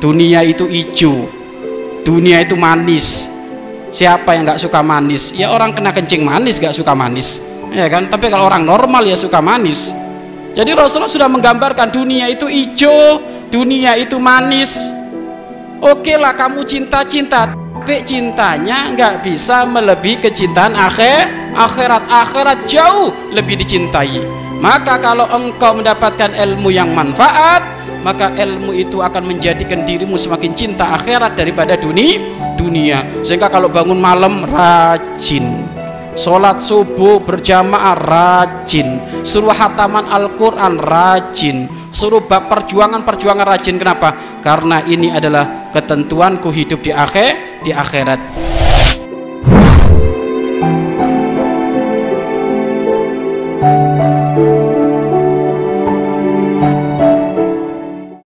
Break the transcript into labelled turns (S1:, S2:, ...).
S1: dunia itu hijau. Dunia itu manis. Siapa yang nggak suka manis? Ya orang kena kencing manis nggak suka manis. Ya kan? Tapi kalau orang normal ya suka manis. Jadi Rasulullah sudah menggambarkan dunia itu hijau dunia itu manis. Oke lah kamu cinta-cinta tapi cintanya nggak bisa melebihi kecintaan akhir akhirat. Akhirat jauh lebih dicintai. Maka kalau engkau mendapatkan ilmu yang manfaat maka ilmu itu akan menjadikan dirimu semakin cinta akhirat daripada dunia dunia. Sehingga kalau bangun malam rajin. Sholat subuh berjamaah rajin. Suruh hataman Al-Quran rajin. Suruh bab perjuangan-perjuangan rajin. Kenapa? Karena ini adalah ketentuanku hidup di akhir di akhirat